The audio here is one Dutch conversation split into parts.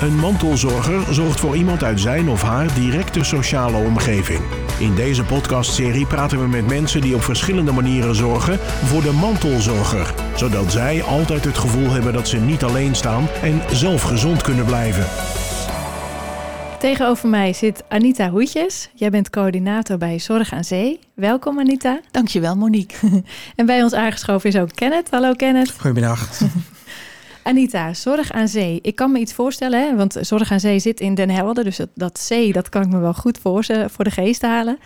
Een mantelzorger zorgt voor iemand uit zijn of haar directe sociale omgeving. In deze podcastserie praten we met mensen die op verschillende manieren zorgen voor de mantelzorger, zodat zij altijd het gevoel hebben dat ze niet alleen staan en zelf gezond kunnen blijven. Tegenover mij zit Anita Hoetjes. Jij bent coördinator bij Zorg aan Zee. Welkom Anita. Dankjewel Monique. en bij ons aangeschoven is ook Kenneth. Hallo Kenneth. Goedemiddag. Anita, Zorg aan Zee. Ik kan me iets voorstellen, hè? want Zorg aan Zee zit in Den Helder. Dus dat, dat zee, dat kan ik me wel goed voor, voor de geest halen.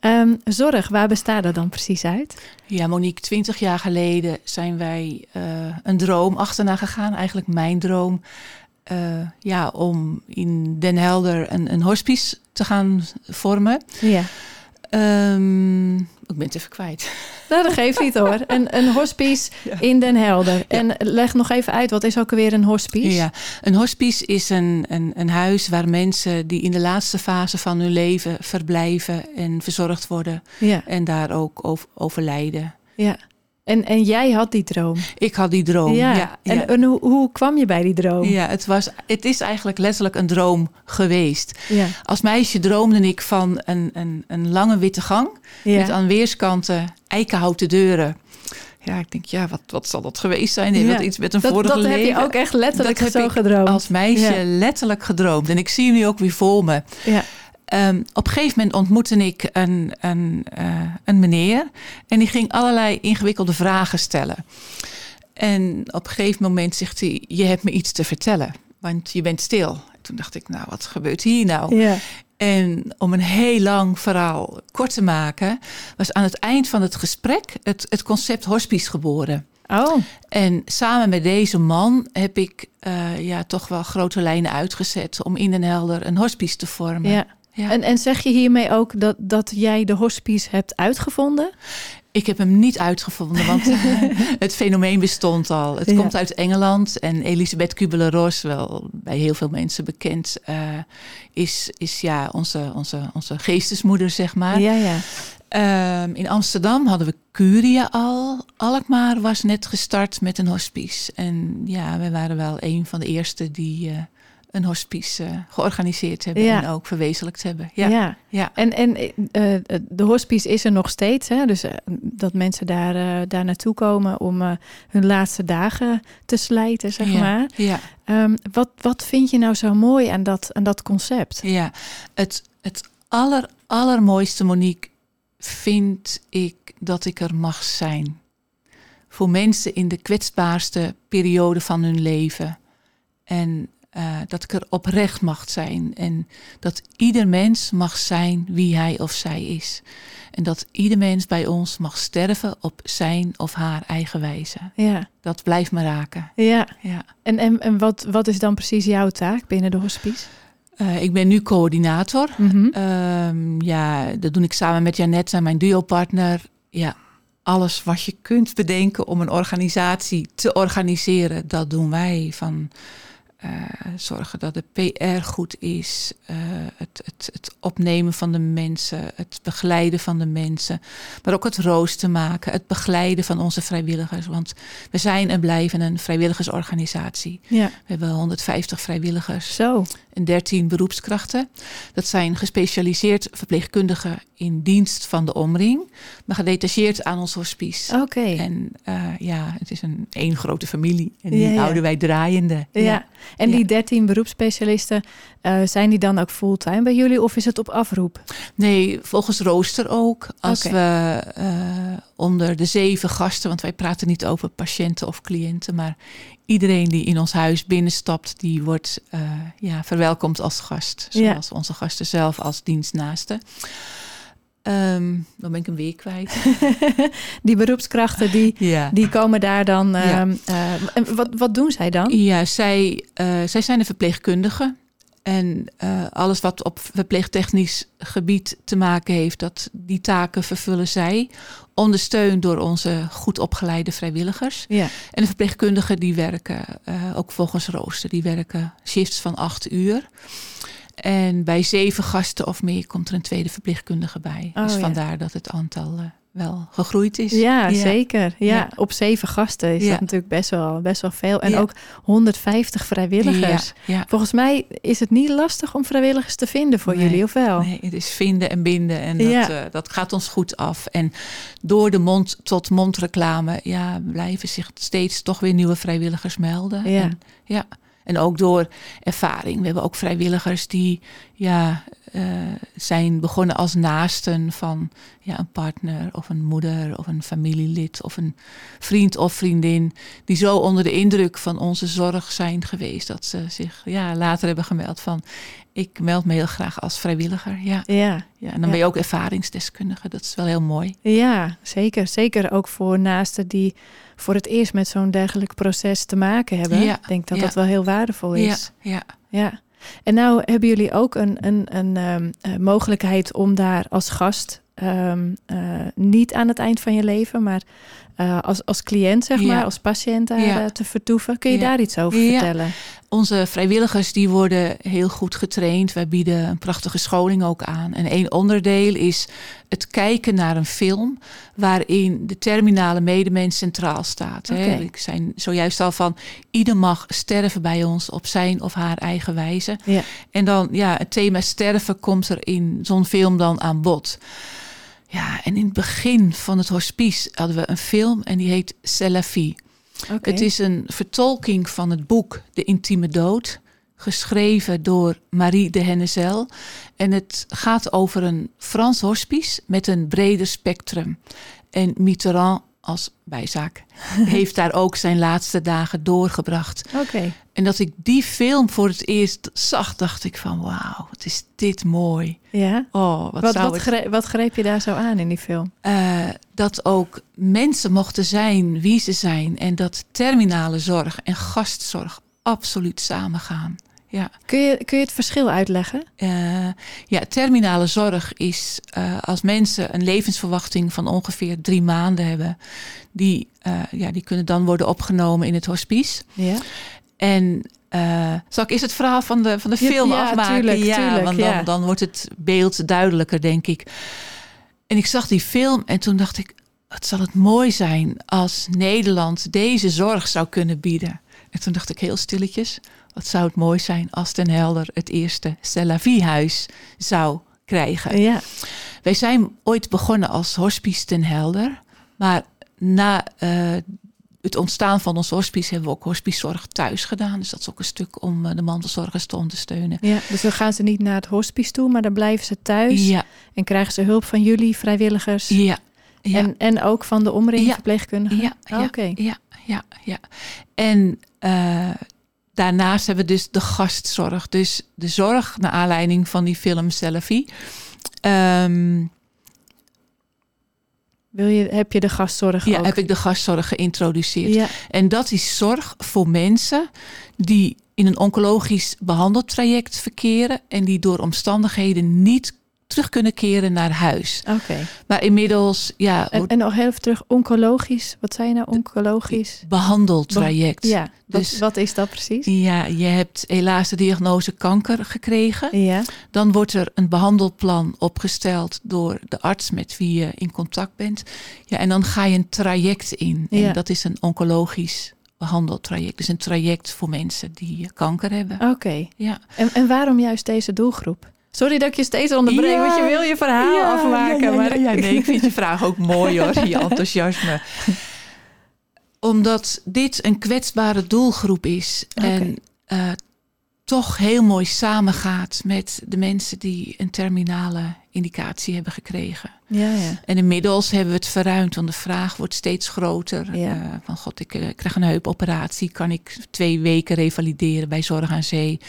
Um, zorg, waar bestaat dat dan precies uit? Ja, Monique, twintig jaar geleden zijn wij uh, een droom achterna gegaan. Eigenlijk mijn droom. Uh, ja, om in Den Helder een, een hospice te gaan vormen. Ja. Um, ik ben het even kwijt. Nou, dat geeft niet hoor. Een, een hospice in Den Helder. En leg nog even uit, wat is ook alweer een hospice? Ja, een hospice is een, een, een huis waar mensen die in de laatste fase van hun leven verblijven en verzorgd worden. Ja. En daar ook over, overlijden. Ja. En, en jij had die droom? Ik had die droom, ja. ja, en, en hoe, hoe, kwam je bij die droom? Ja, het, was, het is eigenlijk letterlijk een droom geweest. Ja. Als meisje droomde ik van een, een, een lange witte gang... met aan weerskanten eikenhouten deuren. Ja, ik denk, ja, wat, wat zal dat geweest zijn? Dat iets met een dat, vorige dat leven? Dat heb je ook echt letterlijk dat zo gedroomd? als meisje letterlijk gedroomd. En ik zie hem nu ook weer voor me. Ja. Um, op een gegeven moment ontmoette ik een, een, uh, een meneer en die ging allerlei ingewikkelde vragen stellen. En op een gegeven moment zegt hij: Je hebt me iets te vertellen, want je bent stil. Toen dacht ik: Nou, wat gebeurt hier nou? Ja. En om een heel lang verhaal kort te maken, was aan het eind van het gesprek het, het concept hospice geboren. Oh. En samen met deze man heb ik uh, ja, toch wel grote lijnen uitgezet om in Den Helder een hospice te vormen. Ja. Ja. En, en zeg je hiermee ook dat, dat jij de hospice hebt uitgevonden? Ik heb hem niet uitgevonden, want het fenomeen bestond al. Het Ja. komt uit Engeland en Elisabeth Kubler-Ross, wel bij heel veel mensen bekend, uh, is, is ja, onze, onze, onze geestesmoeder, zeg maar. Ja, ja. Um, in Amsterdam hadden we Curia al. Alkmaar was net gestart met een hospice. En ja, wij waren wel een van de eerste die... Uh, een hospice uh, georganiseerd hebben Ja. en ook verwezenlijkt hebben. Ja, Ja. ja. En, en eh, de hospice is er nog steeds. Hè? Dus eh, dat mensen daar, eh, daar naartoe komen om eh, hun laatste dagen te slijten, zeg ja. maar. Ja. Ehm, wat, wat vind je nou zo mooi aan dat, aan dat concept? Ja, het, het aller, allermooiste, Monique, vind ik dat ik er mag zijn. Voor mensen in de kwetsbaarste periode van hun leven. En uh, dat ik er oprecht mag zijn. En dat ieder mens mag zijn wie hij of zij is. En dat ieder mens bij ons mag sterven op zijn of haar eigen wijze. Ja, Dat blijft me raken. ja. Ja. En, en, en wat, wat is dan precies jouw taak binnen de hospice? Uh, ik ben nu coördinator. Um, ja, dat doe ik samen met Janet, mijn duopartner. Ja, alles wat je kunt bedenken om een organisatie te organiseren, dat doen wij. Van uh, zorgen dat de PR goed is, uh, het, het, het, opnemen van de mensen, het begeleiden van de mensen, maar ook het rooster maken, het begeleiden van onze vrijwilligers. Want we zijn en blijven een vrijwilligersorganisatie. Ja. We hebben 150 vrijwilligers Zo. en 13 beroepskrachten. Dat zijn gespecialiseerd verpleegkundigen in dienst van de omring, maar gedetacheerd aan ons hospice. Oké. Okay. En uh, ja, het is een één grote familie en die Ja, ja. houden wij draaiende. Ja. Ja. En die Ja. 13 beroepsspecialisten, eh, zijn die dan ook fulltime bij jullie of is het op afroep? Nee, volgens rooster ook. Als we uh, onder de zeven gasten, want wij praten niet over patiënten of cliënten, maar iedereen die in ons huis binnenstapt, die wordt uh, ja, verwelkomd als gast. Ja. Zoals onze gasten zelf als dienstnaasten. Um, dan ben ik hem weer kwijt. die beroepskrachten die, ja. die komen daar dan. Ja. ehm, eh, en wat, wat doen zij dan? Ja, zij, uh, zij zijn een verpleegkundige. En uh, alles wat op verpleegtechnisch gebied te maken heeft, dat die taken vervullen zij. Ondersteund door onze goed opgeleide vrijwilligers. Ja. En de verpleegkundigen die werken ook volgens rooster. Die werken shifts van acht uur. En bij zeven gasten of meer komt er een tweede verpleegkundige bij. Oh, dus ja. vandaar dat het aantal uh, wel gegroeid is. Ja, zeker. Ja, Ja. op zeven gasten is dat natuurlijk best wel, best wel veel. En ook 150 vrijwilligers. Volgens mij is het niet lastig om vrijwilligers te vinden voor Nee, jullie, of wel? Nee, het is vinden en binden en dat, eh, dat gaat ons goed af. En door de mond-tot-mond reclame ja, blijven zich steeds toch weer nieuwe vrijwilligers melden. Ja. En, ja. En ook door ervaring. We hebben ook vrijwilligers die ja, eh, zijn begonnen als naasten van ja, een partner of een moeder of een familielid of een vriend of vriendin. Die zo onder de indruk van onze zorg zijn geweest dat ze zich ja, later hebben gemeld van ik meld me heel graag als vrijwilliger. Ja, Ja, ja en dan Ja. ben je ook ervaringsdeskundige. Dat is wel heel mooi. ja zeker. Zeker ook voor naasten die voor het eerst met zo'n dergelijk proces te maken hebben. Ja, Ik denk dat ja. dat wel heel waardevol is. ja. Ja. En nou hebben jullie ook een, een, een ehm, eh, mogelijkheid om daar als gast, ehm, eh, niet aan het eind van je leven, maar eh, als, als cliënt, zeg Ja. maar, als patiënt daar Ja. eh, te vertoeven. Kun je Ja. daar iets over vertellen? Onze vrijwilligers die worden heel goed getraind. Wij bieden een prachtige scholing ook aan. En één onderdeel is het kijken naar een film waarin de terminale medemens centraal staat. Hè. Ik zei zojuist al van ieder mag sterven bij ons op zijn of haar eigen wijze. Ja. En dan ja, het thema sterven komt er in zo'n film dan aan bod. Ja, en in het begin van het hospice hadden we een film en die heet C'est la vie. Oké. Het is een vertolking van het boek De Intieme Dood, geschreven door Marie de Hennezel. En het gaat over een Frans hospice met een breder spectrum. En Mitterrand als bijzaak heeft daar ook zijn laatste dagen doorgebracht. Oké. En dat ik die film voor het eerst zag, dacht ik van wauw, wat is dit mooi. Ja. Oh, wat, Wat, zou wat, het gre- wat greep je daar zo aan in die film? eh, dat ook mensen mochten zijn wie ze zijn. En dat terminale zorg en gastzorg absoluut samengaan. Ja, Kun je, kun je het verschil uitleggen? eh, ja terminale zorg is eh, als mensen een levensverwachting van ongeveer drie maanden hebben. Die, eh, ja, die kunnen dan worden opgenomen in het hospice. Ja. En zal ik eerst het verhaal van de, van de film ja, afmaken? tuurlijk, ja, tuurlijk, want dan, ja. dan wordt het beeld duidelijker, denk ik. En ik zag die film en toen dacht ik, wat zal het mooi zijn als Nederland deze zorg zou kunnen bieden. En toen dacht ik heel stilletjes, wat zou het mooi zijn als Den Helder het eerste Celavie-huis zou krijgen. Ja. Wij zijn ooit begonnen als Hospice ten Helder. Maar na eh, het ontstaan van ons hospice hebben we ook hospicezorg thuis gedaan. Dus dat is ook een stuk om eh, de mantelzorgers te ondersteunen. ja. Dus dan gaan ze niet naar het hospice toe, maar dan blijven ze thuis. Ja, En krijgen ze hulp van jullie vrijwilligers. ja, ja, En, en ook van de omringverpleegkundigen? ja, ja, Oké. ja, ja, ja. En eh, daarnaast hebben we dus de gastzorg. Dus de zorg naar aanleiding van die film Selfie. Ehm, Wil je, heb je de gastzorg ja, ook? heb ik de gastzorg geïntroduceerd. Ja, En dat is zorg voor mensen die in een oncologisch behandeltraject verkeren en die door omstandigheden niet terug kunnen keren naar huis. oké. Maar inmiddels, ja, En, en nog heel even terug, oncologisch. Wat zei je nou, oncologisch? behandeltraject. Ja, Dus- wat is dat precies? Ja, je hebt helaas de diagnose kanker gekregen. Ja, Dan wordt er een behandelplan opgesteld door de arts met wie je in contact bent. Ja, en dan ga je een traject in. En Ja. dat is een oncologisch behandeltraject. Dus een traject voor mensen die kanker hebben. oké. Ja. En, en waarom juist deze doelgroep? Sorry dat ik je steeds onderbreek, Ja. want je wil je verhaal Ja, afmaken. ja, maar nee, ik vind je vraag ook mooi hoor, je enthousiasme. Omdat dit een kwetsbare doelgroep is en eh, toch heel mooi samengaat met de mensen die een terminale indicatie hebben gekregen. Ja, ja. En inmiddels hebben we het verruimd, want de vraag wordt steeds groter. Ja. Eh, van god, ik eh, krijg een heupoperatie, kan ik twee weken revalideren bij Zorg aan Zee?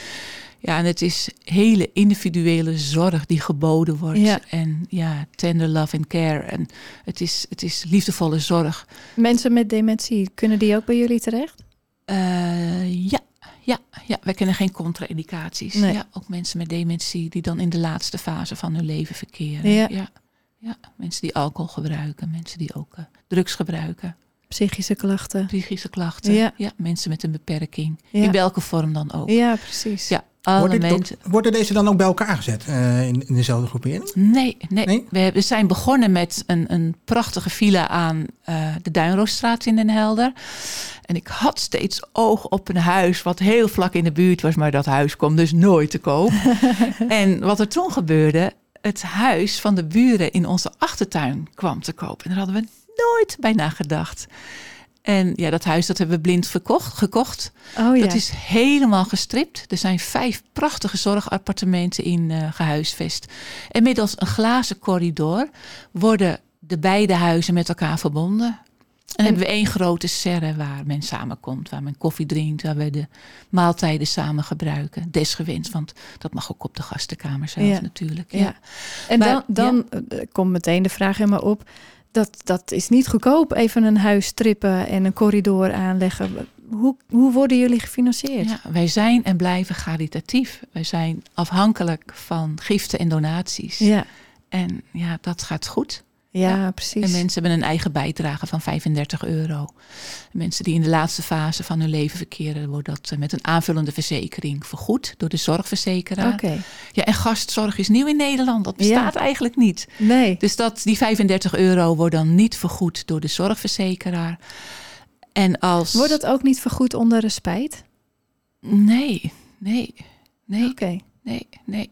Ja, en het is hele individuele zorg die geboden wordt. Ja. En ja, tender love and care. En het is, het is liefdevolle zorg. Mensen met dementie, kunnen die ook bij jullie terecht? Eh, ja, ja, ja, wij kennen geen contra-indicaties. Nee. Ja, ook mensen met dementie die dan in de laatste fase van hun leven verkeren. Ja. ja. Ja, mensen die alcohol gebruiken, mensen die ook eh, drugs gebruiken, Psychische klachten? psychische klachten. Ja. Ja. mensen met een beperking, Ja. in welke vorm dan ook. Ja, precies. Ja, Alle Worden, mensen. worden deze dan ook bij elkaar gezet eh, in, in dezelfde groepering? Nee, nee. Nee? We zijn begonnen met een, een prachtige villa aan eh, de Duinroosstraat in Den Helder. En ik had steeds oog op een huis wat heel vlak in de buurt was, maar dat huis kwam dus nooit te koop. en wat er toen gebeurde, het huis van de buren in onze achtertuin kwam te koop. En daar hadden we nooit bij nagedacht. En ja, dat huis dat hebben we blind verkocht, gekocht. Oh ja. Dat is helemaal gestript. Er zijn vijf prachtige zorgappartementen in eh, gehuisvest. En middels een glazen corridor worden de beide huizen met elkaar verbonden. En, hebben we één grote serre waar men samenkomt, waar men koffie drinkt, waar we de maaltijden samen gebruiken. Desgewenst, want dat mag ook op de gastenkamer zelf Ja. natuurlijk. Ja. Ja. En Maar- dan, dan eh, komt meteen de vraag in me op. Dat, dat is niet goedkoop, even een huis strippen en een corridor aanleggen. Hoe, hoe worden jullie gefinancierd? Ja, wij zijn en blijven caritatief. Wij zijn afhankelijk van giften en donaties. ja, En ja, dat gaat goed. Ja, precies. En mensen hebben een eigen bijdrage van 35 euro. Mensen die in de laatste fase van hun leven verkeren, wordt dat eh, met een aanvullende verzekering vergoed door de zorgverzekeraar. Oké, Ja, en gastzorg is nieuw in Nederland. Dat bestaat eigenlijk niet. nee. Dus dat, die 35 euro wordt dan niet vergoed door de zorgverzekeraar. En als. Wordt dat ook niet vergoed onder respijt? Nee, nee, nee. Oké, Nee, nee.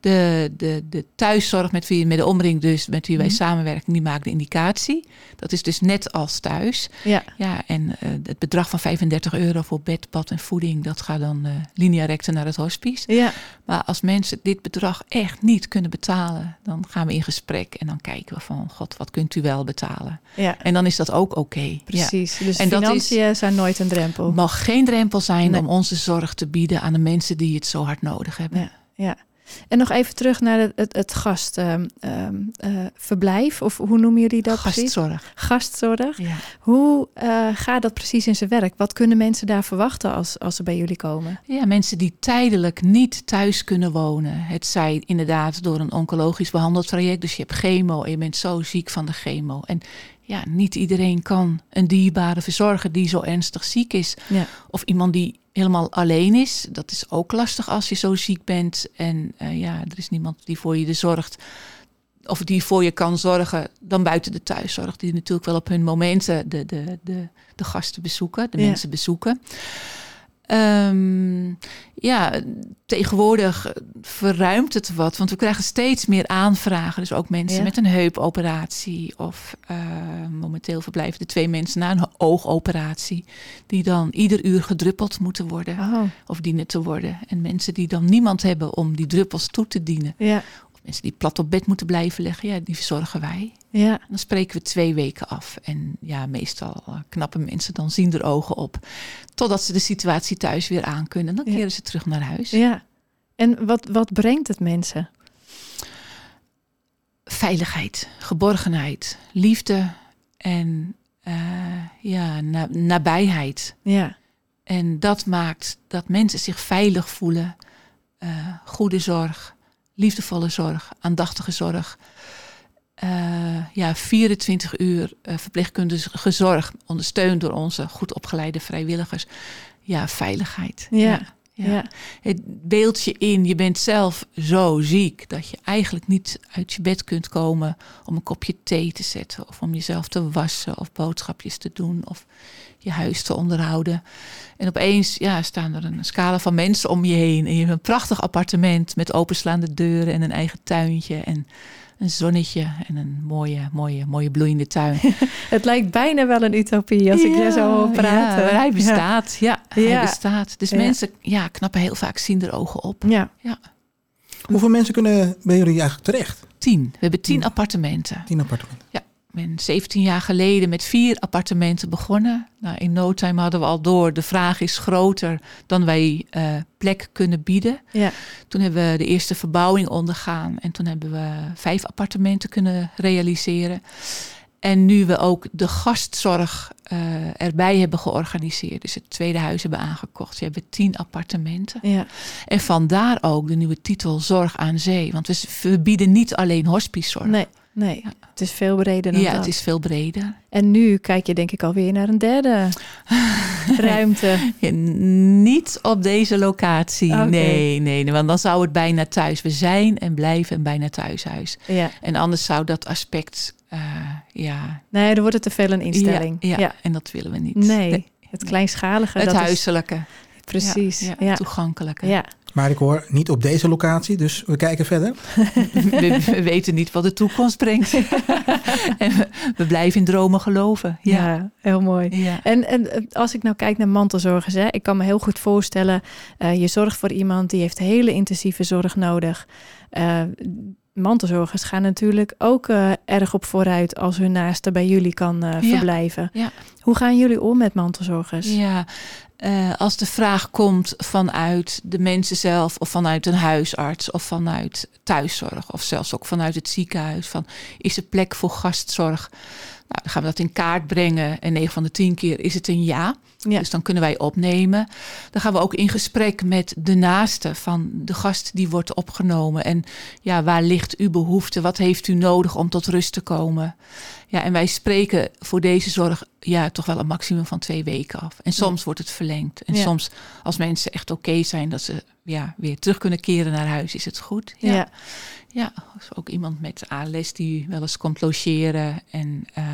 De, de, de thuiszorg met wie met de omring dus met wie wij Mhm. samenwerken, die maakt de indicatie. Dat is dus net als thuis. ja. Ja, en eh, het bedrag van 35 euro voor bed, bad en voeding, dat gaat dan linea recta naar het hospice. Ja, Maar als mensen dit bedrag echt niet kunnen betalen, dan gaan we in gesprek en dan kijken we van, god, wat kunt u wel betalen? ja, En dan is dat ook oké. Precies. Dus En financiën zijn nooit een drempel. Het mag geen drempel zijn Nee. om onze zorg te bieden aan de mensen die het zo hard nodig hebben. Ja, ja. En nog even terug naar het, het, het gastverblijf, of hoe noemen jullie dat precies? Gastzorg. Gastzorg. Ja. Hoe eh, gaat dat precies in zijn werk? Wat kunnen mensen daar verwachten als, als ze bij jullie komen? Ja, mensen die tijdelijk niet thuis kunnen wonen. Het zij inderdaad door een oncologisch behandeld traject. Dus je hebt chemo en je bent zo ziek van de chemo. En ja, niet iedereen kan een dierbare verzorgen die zo ernstig ziek is. Ja. Of iemand die helemaal alleen is. Dat is ook lastig als je zo ziek bent. En eh, ja, er is niemand die voor je er zorgt. Of die voor je kan zorgen dan buiten de thuiszorg. Die natuurlijk wel op hun momenten de, de, de, de gasten bezoeken, de Ja. mensen bezoeken. Ehm, ja, tegenwoordig verruimt het wat, want we krijgen steeds meer aanvragen. Dus ook mensen Ja. met een heupoperatie of eh, momenteel verblijven de twee mensen na een oogoperatie, die dan ieder uur gedruppeld moeten worden Oh, of dienen te worden. En mensen die dan niemand hebben om die druppels toe te dienen, ja, mensen die plat op bed moeten blijven liggen, ja, die verzorgen wij. ja, Dan spreken we twee weken af. En ja, meestal eh, knappen mensen dan zien er ogen op. Totdat ze de situatie thuis weer aankunnen. Dan Ja. keren ze terug naar huis. ja. En wat, wat brengt het mensen? Veiligheid, geborgenheid, liefde en eh, ja, na- nabijheid. Ja, En dat maakt dat mensen zich veilig voelen. Eh, goede zorg, liefdevolle zorg, aandachtige zorg. Eh, ja, 24 uur eh, verpleegkundige zorg, ondersteund door onze goed opgeleide vrijwilligers. Ja, veiligheid. Ja, ja. Het beeld je in, je bent zelf zo ziek dat je eigenlijk niet uit je bed kunt komen om een kopje thee te zetten of om jezelf te wassen of boodschapjes te doen of je huis te onderhouden. En opeens ja, staan er een scala van mensen om je heen en je hebt een prachtig appartement met openslaande deuren en een eigen tuintje en een zonnetje en een mooie, mooie, mooie bloeiende tuin. Het lijkt bijna wel een utopie als ik je zo hoor praten. Ja, maar hij bestaat. Ja, Ja. hij bestaat. Dus Ja. mensen ja, knappen heel vaak zien er ogen op. Ja, Hoeveel mensen kunnen bij jullie eigenlijk terecht? Tien. We hebben tien Tien. appartementen. Tien appartementen. Ik ben 17 jaar geleden met vier appartementen begonnen. Nou, in no time hadden we al door, de vraag is groter dan wij eh, plek kunnen bieden. ja, Toen hebben we de eerste verbouwing ondergaan en toen hebben we vijf appartementen kunnen realiseren. En nu we ook de gastzorg eh, erbij hebben georganiseerd, dus het tweede huis hebben aangekocht, we hebben tien appartementen. ja, En vandaar ook de nieuwe titel Zorg aan Zee. Want we, we bieden niet alleen hospicezorg. nee, Nee, het is veel breder dan ja, dat. het is veel breder. En nu kijk je denk ik alweer naar een derde ruimte. Ja, niet op deze locatie. Nee, nee, want dan zou het bijna thuis. We zijn en blijven een bijna thuishuis. Ja. En anders zou dat aspect, eh, ja, Nee, dan wordt het te veel een instelling. Ja, ja, en dat willen we niet. Nee, het kleinschalige. Het dat is- huiselijke. precies. Ja, Ja, ja, toegankelijke. Maar ik hoor niet op deze locatie, dus we kijken verder. We, we weten niet wat de toekomst brengt. en we, we blijven in dromen geloven. Ja. Ja, heel mooi. Ja. En, en eh, als ik nou kijk naar mantelzorgers, hè, ik kan me heel goed voorstellen, eh, je zorgt voor iemand die heeft hele intensieve zorg nodig. Eh, mantelzorgers gaan natuurlijk ook eh, erg op vooruit als hun naaste bij jullie kan eh, verblijven. Ja. Hoe gaan jullie om met mantelzorgers? Ja, eh, als de vraag komt vanuit de mensen zelf, of vanuit een huisarts, of vanuit thuiszorg, of zelfs ook vanuit het ziekenhuis, van is er plek voor gastzorg? Nou, dan gaan we dat in kaart brengen. En 9 van de 10 keer is het een ja. Ja. Dus dan kunnen wij opnemen. Dan gaan we ook in gesprek met de naaste van de gast die wordt opgenomen. En ja, waar ligt uw behoefte? Wat heeft u nodig om tot rust te komen? Ja, en wij spreken voor deze zorg ja, toch wel een maximum van twee weken af. En soms wordt het verlengd. En Ja. soms, als mensen echt oké zijn, dat ze ja, weer terug kunnen keren naar huis, is het goed. Ja. Ja, is ook iemand met ALS die wel eens komt logeren. En eh,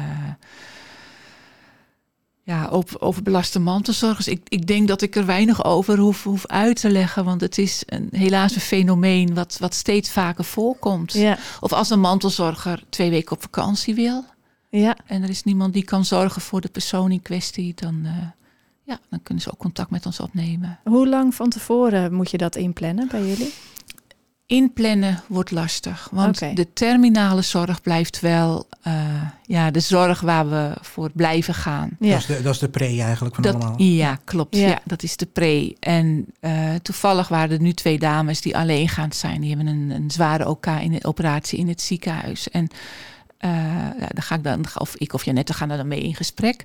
ja, over, over belaste mantelzorgers. Ik, ik denk dat ik er weinig over hoef, hoef uit te leggen. Want het is een, helaas een fenomeen wat, wat steeds vaker voorkomt. Ja, Of als een mantelzorger twee weken op vakantie wil. ja, En er is niemand die kan zorgen voor de persoon in kwestie. Dan, eh, ja, dan kunnen ze ook contact met ons opnemen. Hoe lang van tevoren moet je dat inplannen bij jullie? Inplannen wordt lastig. Want de terminale zorg blijft wel eh, ja, de zorg waar we voor blijven gaan. Ja, Dat, is de, dat is de pre eigenlijk van Dat, allemaal. ja, klopt. Ja. Ja. dat is de pre. En eh, toevallig waren er nu twee dames die alleengaand zijn. Die hebben een, een zware OK in de operatie in het ziekenhuis. En eh, ja, dan ga ik dan, of ik of Janette gaan daar dan mee in gesprek.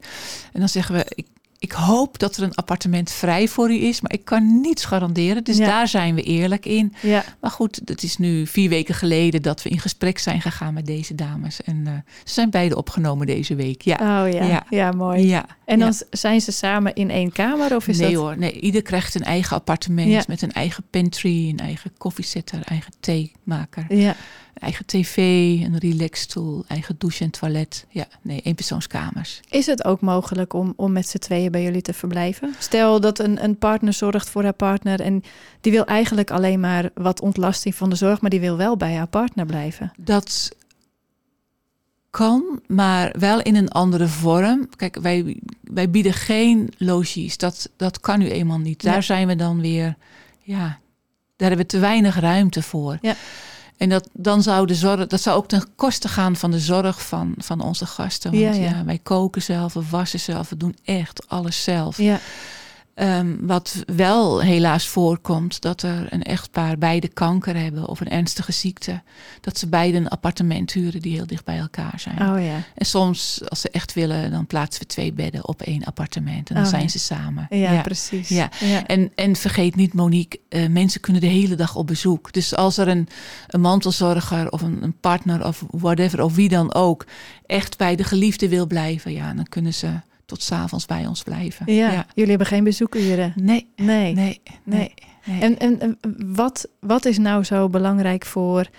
En dan zeggen we, ik, ik hoop dat er een appartement vrij voor u is, maar ik kan niets garanderen. Dus Ja. daar zijn we eerlijk in. ja, Maar goed, het is nu vier weken geleden dat we in gesprek zijn gegaan met deze dames. En eh, ze zijn beide opgenomen deze week. Ja. oh ja, ja, Ja. mooi. ja. En dan zijn ze samen in één kamer of is nee dat? hoor, nee, ieder krijgt een eigen appartement met een eigen pantry, een eigen koffiezetter, eigen theemaker, Ja, eigen tv, een relaxstoel, eigen douche en toilet. Ja, nee, eenpersoonskamers. Is het ook mogelijk om, om met z'n tweeën bij jullie te verblijven? Stel dat een, een partner zorgt voor haar partner en die wil eigenlijk alleen maar wat ontlasting van de zorg, maar die wil wel bij haar partner blijven. Dat kan, maar wel in een andere vorm. Kijk, wij, wij bieden geen logies. Dat, dat kan nu eenmaal niet. Daar Ja. zijn we dan weer, ja, daar hebben we te weinig ruimte voor. Ja. En dat, dan zou de zorg, dat zou ook ten koste gaan van de zorg van, van onze gasten. Want Ja, ja, ja. wij koken zelf, we wassen zelf, we doen echt alles zelf. Ja, Ehm, wat wel helaas voorkomt, dat er een echtpaar beide kanker hebben of een ernstige ziekte. Dat ze beide een appartement huren die heel dicht bij elkaar zijn. oh ja. En soms, als ze echt willen, dan plaatsen we twee bedden op één appartement. En dan Oh, zijn ze samen. Ja, precies. Ja. ja. En, en vergeet niet, Monique, eh, mensen kunnen de hele dag op bezoek. Dus als er een, een mantelzorger of een, een partner of whatever, of wie dan ook, echt bij de geliefde wil blijven, ja, dan kunnen ze tot s'avonds bij ons blijven. Ja, jullie hebben geen bezoekuren. Nee, Nee. nee, nee. nee. En, en, en wat, wat is nou zo belangrijk voor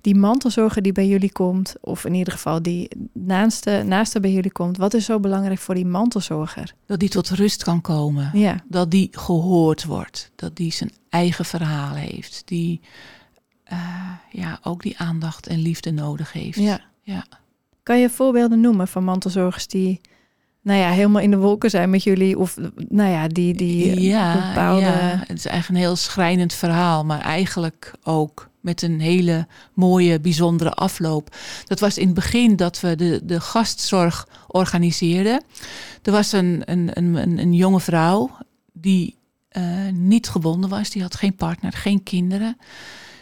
die mantelzorger die bij jullie komt, of in ieder geval die naaste, naaste bij jullie komt, wat is zo belangrijk voor die mantelzorger? dat die tot rust kan komen. Ja, Dat die gehoord wordt. Dat die zijn eigen verhaal heeft. Die eh, ja, ook die aandacht en liefde nodig heeft. ja. Ja. Kan je voorbeelden noemen van mantelzorgers die, nou ja, helemaal in de wolken zijn met jullie, of nou ja, die, die ja, bepaalde. ja, het is eigenlijk een heel schrijnend verhaal, maar eigenlijk ook met een hele mooie, bijzondere afloop. Dat was in het begin dat we de, de gastzorg organiseerden. Er was een, een, een, een, jonge vrouw die eh, niet gebonden was, die had geen partner, geen kinderen.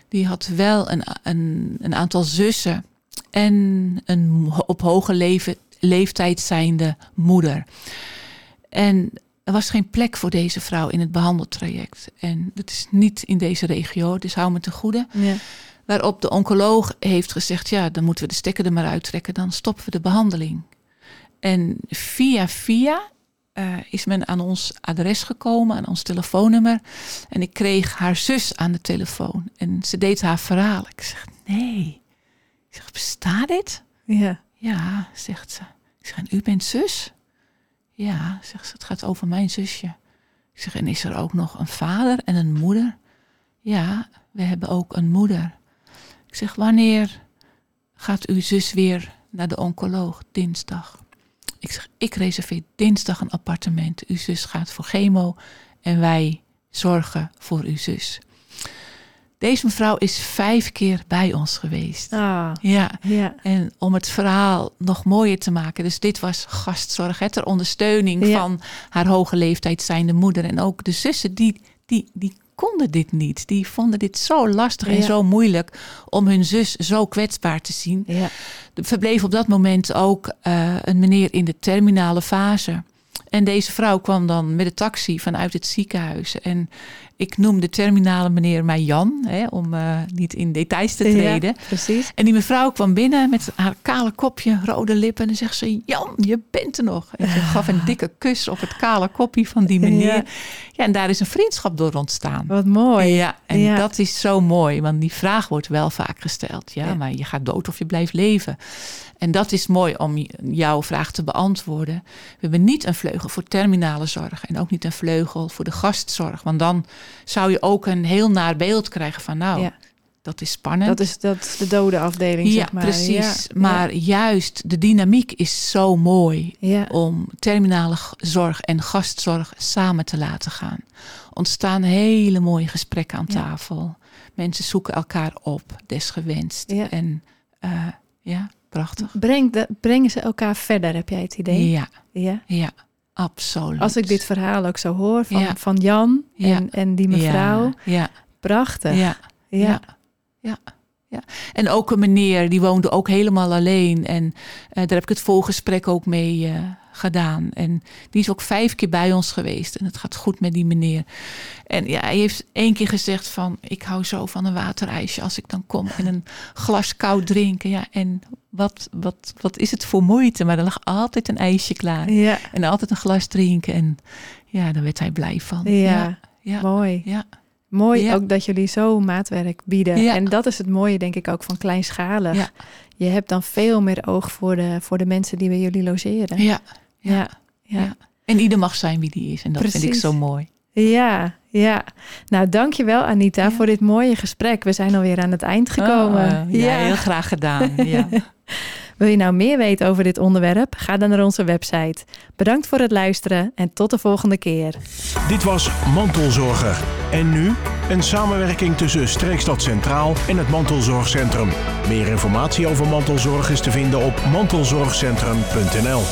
Die had wel een, een, een aantal zussen en een op hoge leven, leeftijd zijnde moeder. En er was geen plek voor deze vrouw in het behandeltraject. En dat is niet in deze regio, dus hou me te goede. Ja, Waarop de oncoloog heeft gezegd: ja, dan moeten we de stekker er maar uittrekken, dan stoppen we de behandeling. En via via eh, is men aan ons adres gekomen, aan ons telefoonnummer. En ik kreeg haar zus aan de telefoon. En ze deed haar verhaal. Ik zeg: nee. Ik zeg: bestaat dit? Ja. Ja, zegt ze. Ik zeg: en u bent zus? Ja, zegt ze. Het gaat over mijn zusje. Ik zeg: en is er ook nog een vader en een moeder? Ja, we hebben ook een moeder. Ik zeg, wanneer gaat uw zus weer naar de oncoloog? Dinsdag. Ik zeg, ik reserveer dinsdag een appartement. Uw zus gaat voor chemo en wij zorgen voor uw zus. Deze mevrouw is vijf keer bij ons geweest. Ah, Ja, ja. en om het verhaal nog mooier te maken. Dus dit was gastzorg, hè, ter ondersteuning Ja. van haar hoge leeftijd zijnde moeder. En ook de zussen, die, die, die konden dit niet. Die vonden dit zo lastig en zo moeilijk om hun zus zo kwetsbaar te zien. Ja. Er verbleef op dat moment ook eh, een meneer in de terminale fase. En deze vrouw kwam dan met de taxi vanuit het ziekenhuis. En ik noem de terminale meneer mij Jan, hè, om eh, niet in details te treden. Ja, precies. En die mevrouw kwam binnen met haar kale kopje, rode lippen. En zegt ze, Jan, je bent er nog. En ze gaf een dikke kus op het kale kopje van die meneer. Ja. Ja, en daar is een vriendschap door ontstaan. Wat mooi. Ja, en Ja. dat is zo mooi. Want die vraag wordt wel vaak gesteld. Ja, maar je gaat dood of je blijft leven. En dat is mooi om jouw vraag te beantwoorden. We hebben niet een vleugel voor terminale zorg. En ook niet een vleugel voor de gastzorg. Want dan zou je ook een heel naar beeld krijgen van... nou, Ja. dat is spannend. Dat is, dat de dode afdeling, Ja, zeg maar. precies. Ja. Maar juist de dynamiek is zo mooi om terminale zorg en gastzorg samen te laten gaan. Ontstaan hele mooie gesprekken aan tafel. Mensen zoeken elkaar op, desgewenst. En eh, ja, prachtig. Breng de, brengen ze elkaar verder, heb jij het idee? Ja, Ja. ja, absoluut. Als ik dit verhaal ook zo hoor van, Ja. van Jan en, Ja. en die mevrouw. Ja, Prachtig. ja. Ja. Ja. Ja. Ja. En ook een meneer, die woonde ook helemaal alleen. En eh, daar heb ik het volgesprek ook mee eh, gedaan. En die is ook vijf keer bij ons geweest. En het gaat goed met die meneer. En ja, hij heeft één keer gezegd van... ik hou zo van een waterijsje als ik dan kom. En een glas koud drinken. Ja, en wat, wat, wat is het voor moeite? Maar er lag altijd een ijsje klaar. Ja. En altijd een glas drinken. En ja, daar werd hij blij van. Ja. ja, ja. Mooi. ja. Mooi Ja. ook dat jullie zo maatwerk bieden. Ja. En dat is het mooie, denk ik, ook van kleinschalig. Ja. Je hebt dan veel meer oog voor de, voor de mensen die bij jullie logeren. ja. Ja. ja. En ieder mag zijn wie die is. En dat vind ik zo mooi. Ja, ja. Nou, dankjewel Anita Ja. voor dit mooie gesprek. We zijn alweer aan het eind gekomen. Oh, ja, heel graag gedaan. Ja. Wil je nou meer weten over dit onderwerp? Ga dan naar onze website. Bedankt voor het luisteren en tot de volgende keer. Dit was Mantelzorger. En nu een samenwerking tussen Streekstad Centraal en het Mantelzorgcentrum. Meer informatie over mantelzorg is te vinden op mantelzorgcentrum.nl.